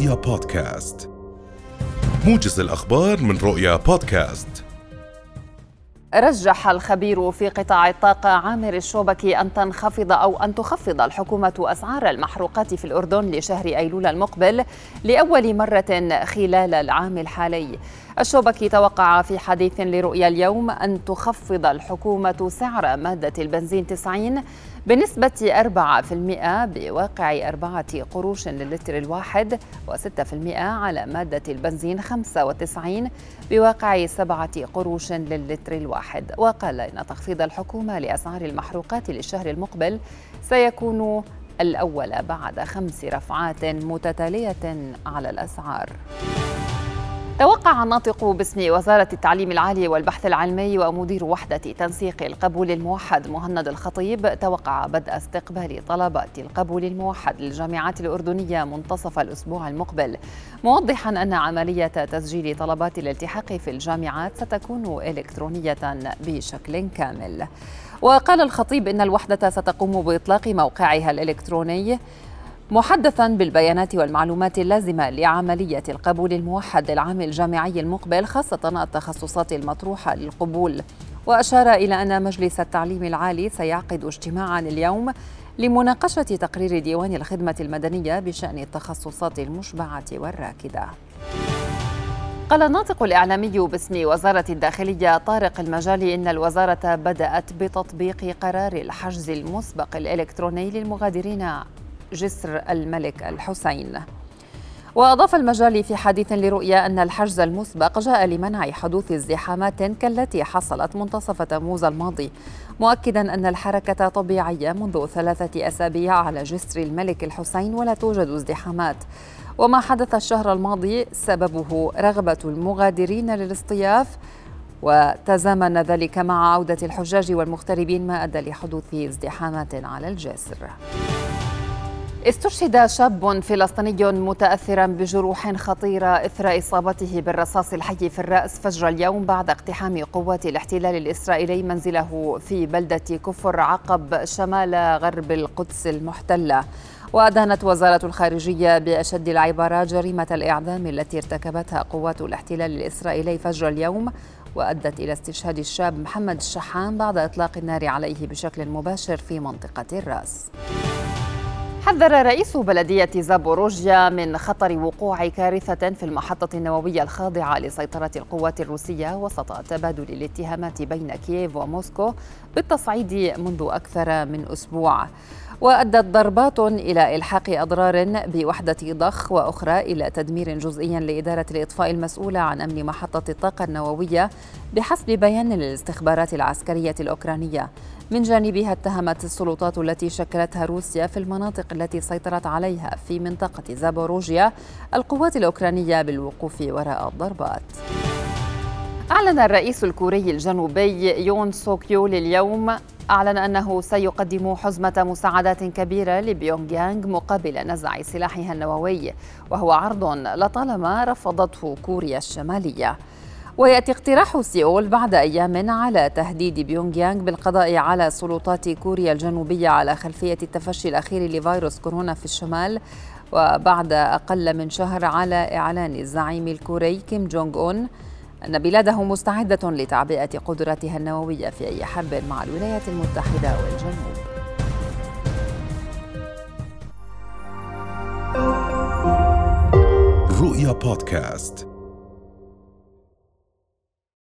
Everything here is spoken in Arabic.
رؤيا بودكاست. موجز الأخبار من رؤيا بودكاست. رجح الخبير في قطاع الطاقة عامر الشوبكي أن تنخفض أو أن تخفض الحكومة أسعار المحروقات في الأردن لشهر أيلول المقبل لأول مرة خلال العام الحالي. الشوبكي توقع في حديث لرؤيا اليوم أن تخفض الحكومة سعر مادة البنزين 90 بنسبة 4% بواقع أربعة قروش للتر الواحد و6% على مادة البنزين 95 بواقع سبعة قروش للتر الواحد وقال إن تخفيض الحكومة لأسعار المحروقات للشهر المقبل سيكون الأول بعد خمس رفعات متتالية على الأسعار. توقع الناطق باسم وزارة التعليم العالي والبحث العلمي ومدير وحدة تنسيق القبول الموحد مهند الخطيب توقع بدء استقبال طلبات القبول الموحد للجامعات الأردنية منتصف الأسبوع المقبل. موضحا أن عملية تسجيل طلبات الالتحاق في الجامعات ستكون إلكترونية بشكل كامل. وقال الخطيب إن الوحدة ستقوم بإطلاق موقعها الإلكتروني. محدثا بالبيانات والمعلومات اللازمة لعملية القبول الموحد للعام الجامعي المقبل خاصة التخصصات المطروحة للقبول. وأشار إلى أن مجلس التعليم العالي سيعقد اجتماعا اليوم لمناقشة تقرير ديوان الخدمة المدنية بشأن التخصصات المشبعة والراكدة. قال الناطق الإعلامي باسم وزارة الداخلية طارق المجالي إن الوزارة بدأت بتطبيق قرار الحجز المسبق الإلكتروني للمغادرين. جسر الملك الحسين. وأضاف المجالي في حديث لرؤيا أن الحجز المسبق جاء لمنع حدوث ازدحامات كالتي حصلت منتصف تموز الماضي مؤكدا أن الحركة طبيعية منذ ثلاثة أسابيع على جسر الملك الحسين ولا توجد ازدحامات. وما حدث الشهر الماضي سببه رغبة المغادرين للاصطياف وتزامن ذلك مع عودة الحجاج والمغتربين ما أدى لحدوث ازدحامات على الجسر. استشهد شاب فلسطيني متأثرا بجروح خطيرة إثر إصابته بالرصاص الحي في الرأس فجر اليوم بعد اقتحام قوات الاحتلال الإسرائيلي منزله في بلدة كفر عقب شمال غرب القدس المحتلة وأدانت وزارة الخارجية بأشد العبارات جريمة الإعدام التي ارتكبتها قوات الاحتلال الإسرائيلي فجر اليوم وأدت إلى استشهاد الشاب محمد الشحام بعد إطلاق النار عليه بشكل مباشر في منطقة الرأس. حذر رئيس بلدية زابوروجيا من خطر وقوع كارثة في المحطة النووية الخاضعة لسيطرة القوات الروسية وسط تبادل الاتهامات بين كييف وموسكو بالتصعيد منذ أكثر من أسبوع. وأدت ضربات إلى إلحاق أضرار بوحدة ضخ وأخرى إلى تدمير جزئي لإدارة الإطفاء المسؤولة عن أمن محطة الطاقة النووية بحسب بيان للاستخبارات العسكرية الأوكرانية. من جانبها اتهمت السلطات التي شكلتها روسيا في المناطق التي سيطرت عليها في منطقة زابوروجيا القوات الأوكرانية بالوقوف وراء الضربات. أعلن الرئيس الكوري الجنوبي يون سوك يول اليوم أعلن أنه سيقدم حزمة مساعدات كبيرة لبيونغ يانغ مقابل نزع سلاحها النووي وهو عرض لطالما رفضته كوريا الشمالية. ويأتي اقتراح سيول بعد أيام على تهديد بيونغ يانغ بالقضاء على سلطات كوريا الجنوبية على خلفية التفشي الأخير لفيروس كورونا في الشمال وبعد أقل من شهر على إعلان الزعيم الكوري كيم جونغ أون أن بلاده مستعدة لتعبئة قدراتها النووية في أي حرب مع الولايات المتحدة والجنوب. رؤيا بودكاست.